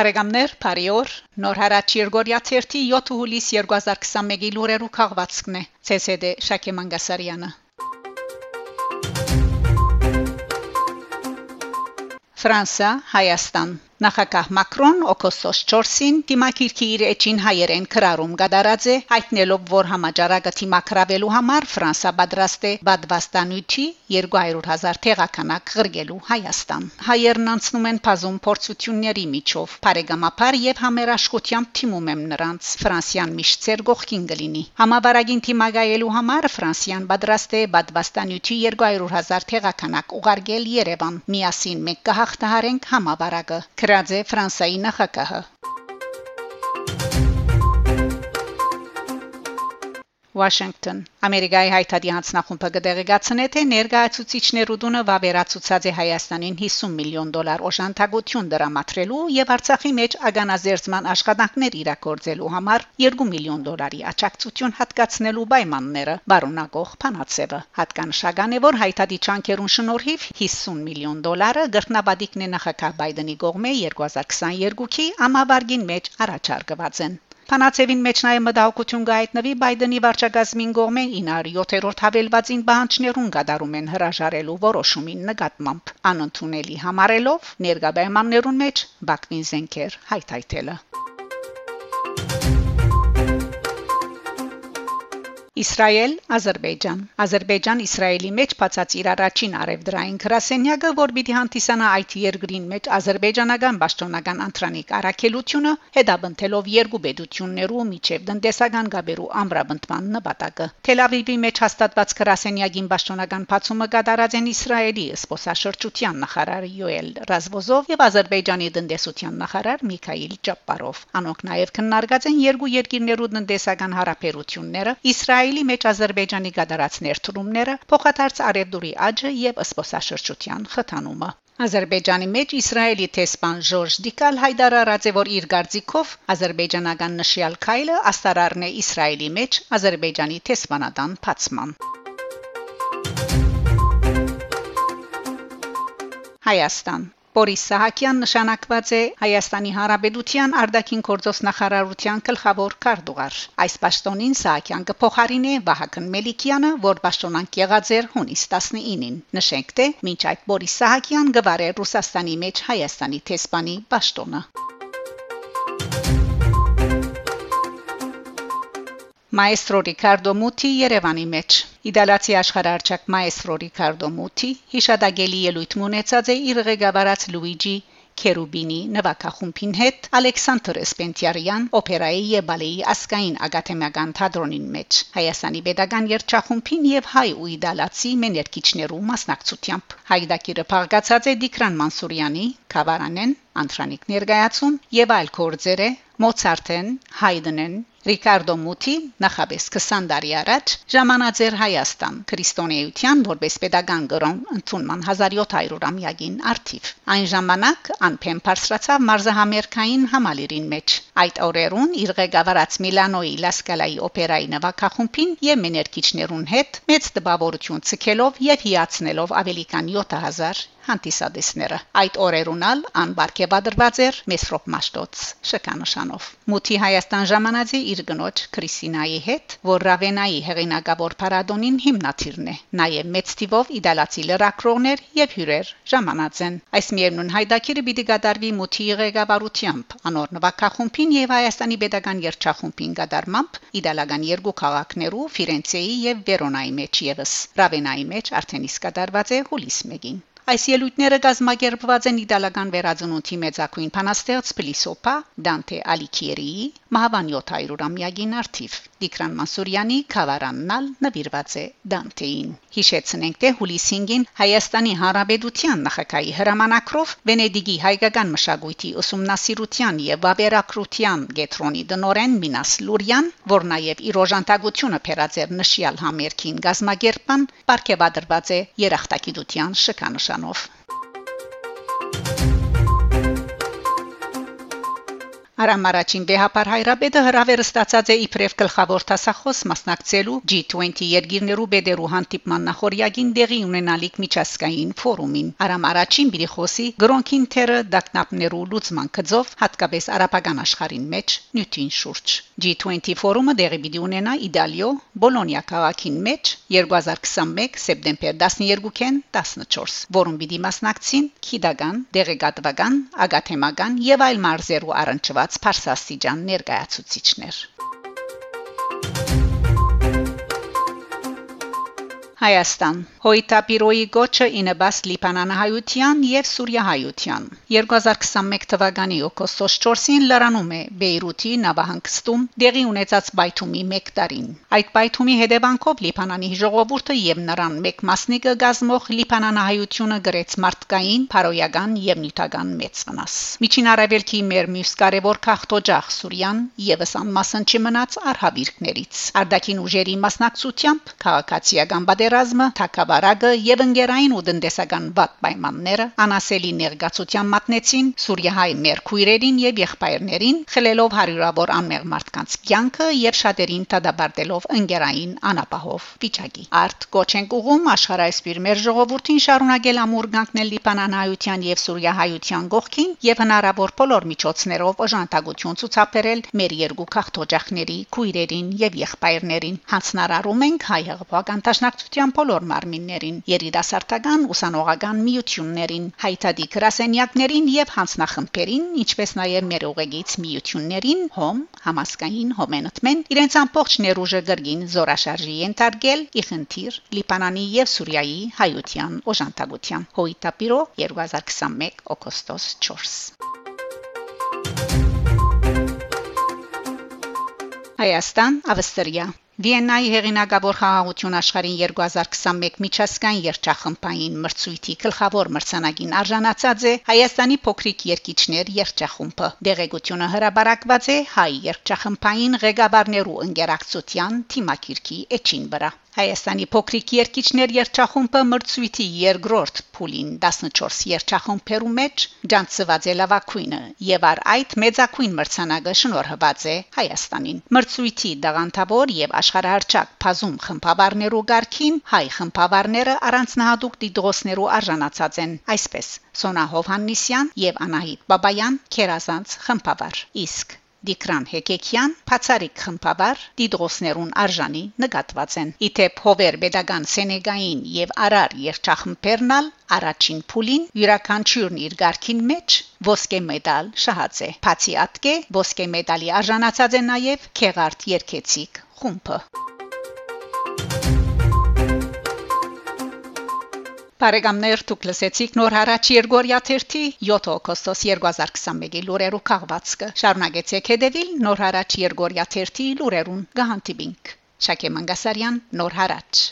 Բարեկամներ, Փարիոր, Նոր հարաճ Երգորիա 7 հուլիս 2021-ի լուրերու քաղվածքն է։ ՑՍԴ Շակե Մանգասարյանը Ֆրանսա, Հայաստան Նախագահ Մակրոն օգոստոս 4-ին դիմակիրքի իր էջին հայերեն քրարում գդարած է հայտնելով որ համաճարակը թիմակրավելու համար Ֆրանսա պատրաստ է բադվաստանույթի 200.000 տեղականակ ղրգելու Հայաստան հայերն անցնում են բազում փորձությունների միջով բարեկամապար եւ համերաշխությամբ թիմում եմ նրանց Ֆրանսիան միշտ ծեր գողքին գլինի համավարագին թիմագայելու համար Ֆրանսիան պատրաստ է բադվաստանույթի 200.000 տեղականակ ուղարկել Երևան միասին մեկ կհաղթահարենք համավարակը գրած է Ֆրանսայի նախագահը Washington. Ամերիկայի հայտարարի հանձնախումբը կդեղեկացնե թե ներկայացուցիչներու դունը վավերացուցած է Հայաստանին 50 միլիոն դոլար օժանդակություն դրամատրելու եւ Արցախի մեջ ագանազերծման աշխատանքներ իրագործելու համար 2 միլիոն դոլարի աջակցություն հատկացնելու պայմանները բարունակող փանացեվը հատկանշական է որ հայտարարի չանկերուն շնորհիվ 50 միլիոն դոլարը գրտնաբադիկն է նախագահ Բայդենի կողմէ 2022-ի ամավարգին մեջ առաջարկված են Փանացևին մեջ նաև մտահոգություն գայտնվի Բայդենի վարչագազմին կողմէ 907-րդ հավելվածին բանջներուն գդարում են հրաժարելու որոշումին նկատմամբ անընդունելի համարելով ներգա պայմաններուն մեջ Բաքվին զենքեր հայթայթելը Իսրայել, Ադրբեջան։ Ադրբեջան Իսրայելի մեջ բացած իր առաջին արևդրային գրասենյակը, որ պիտի հանդիսանա այդ երկրին մեջ ադրբեջանական պաշտոնական ընտրանիկ արակելությունը, հետաբնթելով երկու պետություններու միջև տնտեսական գաբերու ամրապնդման նպատակը։ Թել Ավիվի մեջ հաստատված գրասենյակին պաշտոնական բացումը կատարած են Իսրայելի սփոսաշրջության նախարար Յոել Ռազվոզով եւ Ադրբեջանի տնտեսության նախարար Միքայիլ Ճապարով։ Անոնք նաեւ քննարկած են երկու երկիրներու տնտեսական հարաբերությունները Իսրայել Իսրայելի մեջ Ադրբեջանի գդարած ներդրումները, փոխադարձ արևդուրի աճը եւ սփոսաշրջության խթանումը։ Ադրբեջանի մեջ Իսրայելի տեսփան Ժորժ Դիկալ հայտարարած է, որ իր գարձիկով ադրբեջանական նշյալ քայլը աստարարն է Իսրայելի մեջ Ադրբեջանի տեսփանադան փացման։ Հայաստան Բորիս Սահակյան նշանակված է Հայաստանի Հանրապետության արտաքին գործոս նախարարության գլխավոր քարտուղար։ Այս պաշտոնին Սահակյան կփոխարինի Վահագն Մելիքյանը, որ պաշտոնանկ եղած էր հունիս 19-ին։ Նշենք թե մինչ այդ Բորիս Սահակյան գվարե Ռուսաստանի մեջ Հայաստանի տեսփանի պաշտոնը։ Մայստրո Ռիկարդո Մուտի Երևանի մեջ Իտալացի աշխարհարչակ մայստրո Ռիկարդո Մուտի հիշադակելի ելույթ ունեցած է իր ղեկավարած Լուիջի Քերուբինի նվագախումբին հետ Ալեքսանդր Սպենտիարյան օպերայի եւ բալեի ասկային ակադեմիական թատրոնին մեջ Հայաստանի pedagogan երգչախումբին եւ հայ ու իտալացի մեներկիչներու մասնակցությամբ հայդակիրը փաղկացած է Դիկրան Մանսուրյանի Կավարանեն Անտրանիկ ներկայացում եւ այլ կորձերը Մոցարտեն Հայդնեն Ռիկարդո Մուտի նախաբես 20 տարի առաջ ժամանած էր Հայաստան քրիստոնեության որպես pedagogan գրոն ընդունման 1700-ամյակին արդիվ այն ժամանակ անփեմ բարձրացավ մարզահամերկային համալիրին մեջ այդ օրերուն իր ղեկավարած Միլանոյի Լասկալայի օպերայի նվագախումբին եւ մեներկիչներուն հետ մեծ տպավորություն ցկելով եւ հիացնելով ավելի քան 7000 հանդիսադեսները։ Այդ օրերուն ալ անբարգե բادرված էր Մեսրոպ Մաշտոց շկանշանով։ Մուտի Հայաստան ժամանածի իր գնոջ Քրիսինայի հետ, որ Ռավենայի հեղինակավոր Փարադոնին հիմնադիրն է։ Նաև մեծ տիվով իդալացի լրակրողներ եւ հյուրեր ժամանած են։ Այս միևնուն հայդակիրը պիտի գդարվի Մուտի ղեկավարությամբ, անոր նվակախումբին եւ Հայաստանի Պետական Երգչախումբին գդարմամբ իդալական երկու քաղաքներու Ֆիրենցեի եւ Վերոնայի մեջ եւս։ Ռավենայի մեջ արդեն իսկ գդարված է հուլիս 1-ին։ Այս ելույթները կազմակերպված են իտալական վերածնունդի մեծակույն փանաստեղծ Փիլիսոփա Դանտե Ալիքիերիի մահվան 700-ամյակին արդիվ Դիկրան Մանսուրյանի Խավարաննալ նվիրված է Դանտեին Հիշեցնենք թե հուլիսի 5-ին Հայաստանի Հանրապետության նախագահի հրամանակրով Վենեդիգի հայկական մշակույթի ուսումնասիրության եւ վավերակրության գետրոնի դնորեն Մինաս Լուրյան, որ նաեւ իր օժանդակությունը փերած էր նշյալ համերգին գազմագերբան, ապարգևադրված է երախտագիտության շքանշան off. Արամ առաջին վեհապար հայրաբեդը հրավերը ստացած է իբրև գլխավոր տասախոս մասնակցելու G20 երկիրներու բեդերու հանդիպման նախորյակին դեղի ունենալիք միջազգային ֆորումին։ Արամ առաջին բիդի խոսի գրոնքին թերը դակնապներու լուծման կձով հատկապես արաբական աշխարհին մեջ նյութին շուրջ։ G20 ֆորումը դեղի բիդի ունենա Իտալիո Բոլոնիա քաղաքին մեջ 2021 սեպտեմբեր 12-ին 14, որում պիտի մասնակցին քիդագան, դեղեկատվական, ագաթեմական եւ այլ մարզերու առնչված ստացված Փարսաստիճան ներկայացուցիչներ Հայաստան. Հոյտապիրոյի գոչը ինեբաս լիբանանահայության եւ սուրյահայության 2021 թվականի օգոստոս 4-ին լրանում է Բեյրութի նավահանգստում դեղի ունեցած բայթումի 1 տարին Այդ բայթումի հետևանքով Լիբանանի ժողովուրդը եւ նրան մեկ մասնիկը գազմող լիբանանահայությունը գրեց մարդկային փարոյական եւ նյութական մեծ վնաս Միջին Արևելքի մեր մյուս կարևոր քաղտոջախ Սուրյան եւս անմասն չմնաց արհավիրքներից Արդակին ուժերի մասնակցությամբ քաղաքացիական բադ պատերազմը, թակավարակը եւ ընկերային ու տնտեսական վատ պայմանները անասելի ներգացության մատնեցին Սուրիահայ Մերկույրերին եւ եղբայրներին, խլելով հարյուրավոր անմեղ մարդկանց կյանքը եւ շատերին տադաբարտելով ընկերային անապահով վիճակի։ Արդ կոչենք ուղում աշխարհայսպիր մեր ժողովրդին շարունակել ամուր գանկնել Լիբանանայության եւ Սուրիահայության գողքին եւ հնարավոր բոլոր միջոցներով օժանդակություն ցուցաբերել մեր երկու քաղաքտոջախների, քույրերին եւ եղբայրներին։ Հանցնարարում ենք հայ հեղափոխական տաշնակցության պետության բոլոր մարմիններին, երիտասարդական ուսանողական միություններին, հայտարարի գրասենյակներին եւ հանձնախմբերին, ինչպես նաեւ մեր ուղեգից միություններին, հոմ, համասկային հոմենտմեն, իրենց ամբողջ ներուժը գրգին զորաշարժի ենթարկել ի խնդիր Լիբանանի եւ Սուրիայի հայության օժանդակության։ Հոյտապիրո 2021 օգոստոս 4 Հայաստան, Ավստրիա Վիեննայի հեղինակավոր խաղաղություն աշխարհին 2021 միջազգային երգչախմբային մրցույթի գլխավոր մրցանակին արժանացած է Հայաստանի փոքրիկ երգիչներ երգչախումբը։ Դեղեցությունը հրաբարակված է հայ երգչախմբային ղեկավարներու ընկերակցության թիմակիրքի էջին վրա։ Հայաստանի փոքրիկ երկիչներ երգչախումբը մրցույթի երկրորդ փուլին 14 երգչախումբերու մեջ ջանցված է լավակույնը եւ առ այդ մեծակույն մրցանակը շնորհված է Հայաստանին։ Մրցույթի դաղանթավոր եւ աշխարհահռչակ բազում խմբավարներու ղարքին հայ խմբավարները առանձնահատուկ դիդրոսներու արժանացած են այսպես Սոնա Հովհաննիսյան եւ Անահիտ Բաբայան քերազանց խմբավար իսկ Դիկրան Հեկեկյան Փացարիկ խմբավար դիդրոսներուն արժանի նկատված են իթեպ հովեր pedagogan Սենեգային եւ Արար երչախմբերնալ առաջին փուլին յուրաքանչյուրն իր ղարքին մեջ ոսկե մեդալ շահած է Փացի ատկե ոսկե մեդալի արժանացած է նաեւ Քեղարտ Երկեցիկ խումբը Բարեկամներ դուք լսեցիք նոր հարաճ Երգորիա 3-ի 7 օգոստոս 2021-ի լուրերու քաղվածքը շարունակեցեք հետևել նոր հարաճ Երգորիա 3-ի լուրերուն գահանտիբինք Շակե Մանգասարյան նոր հարաճ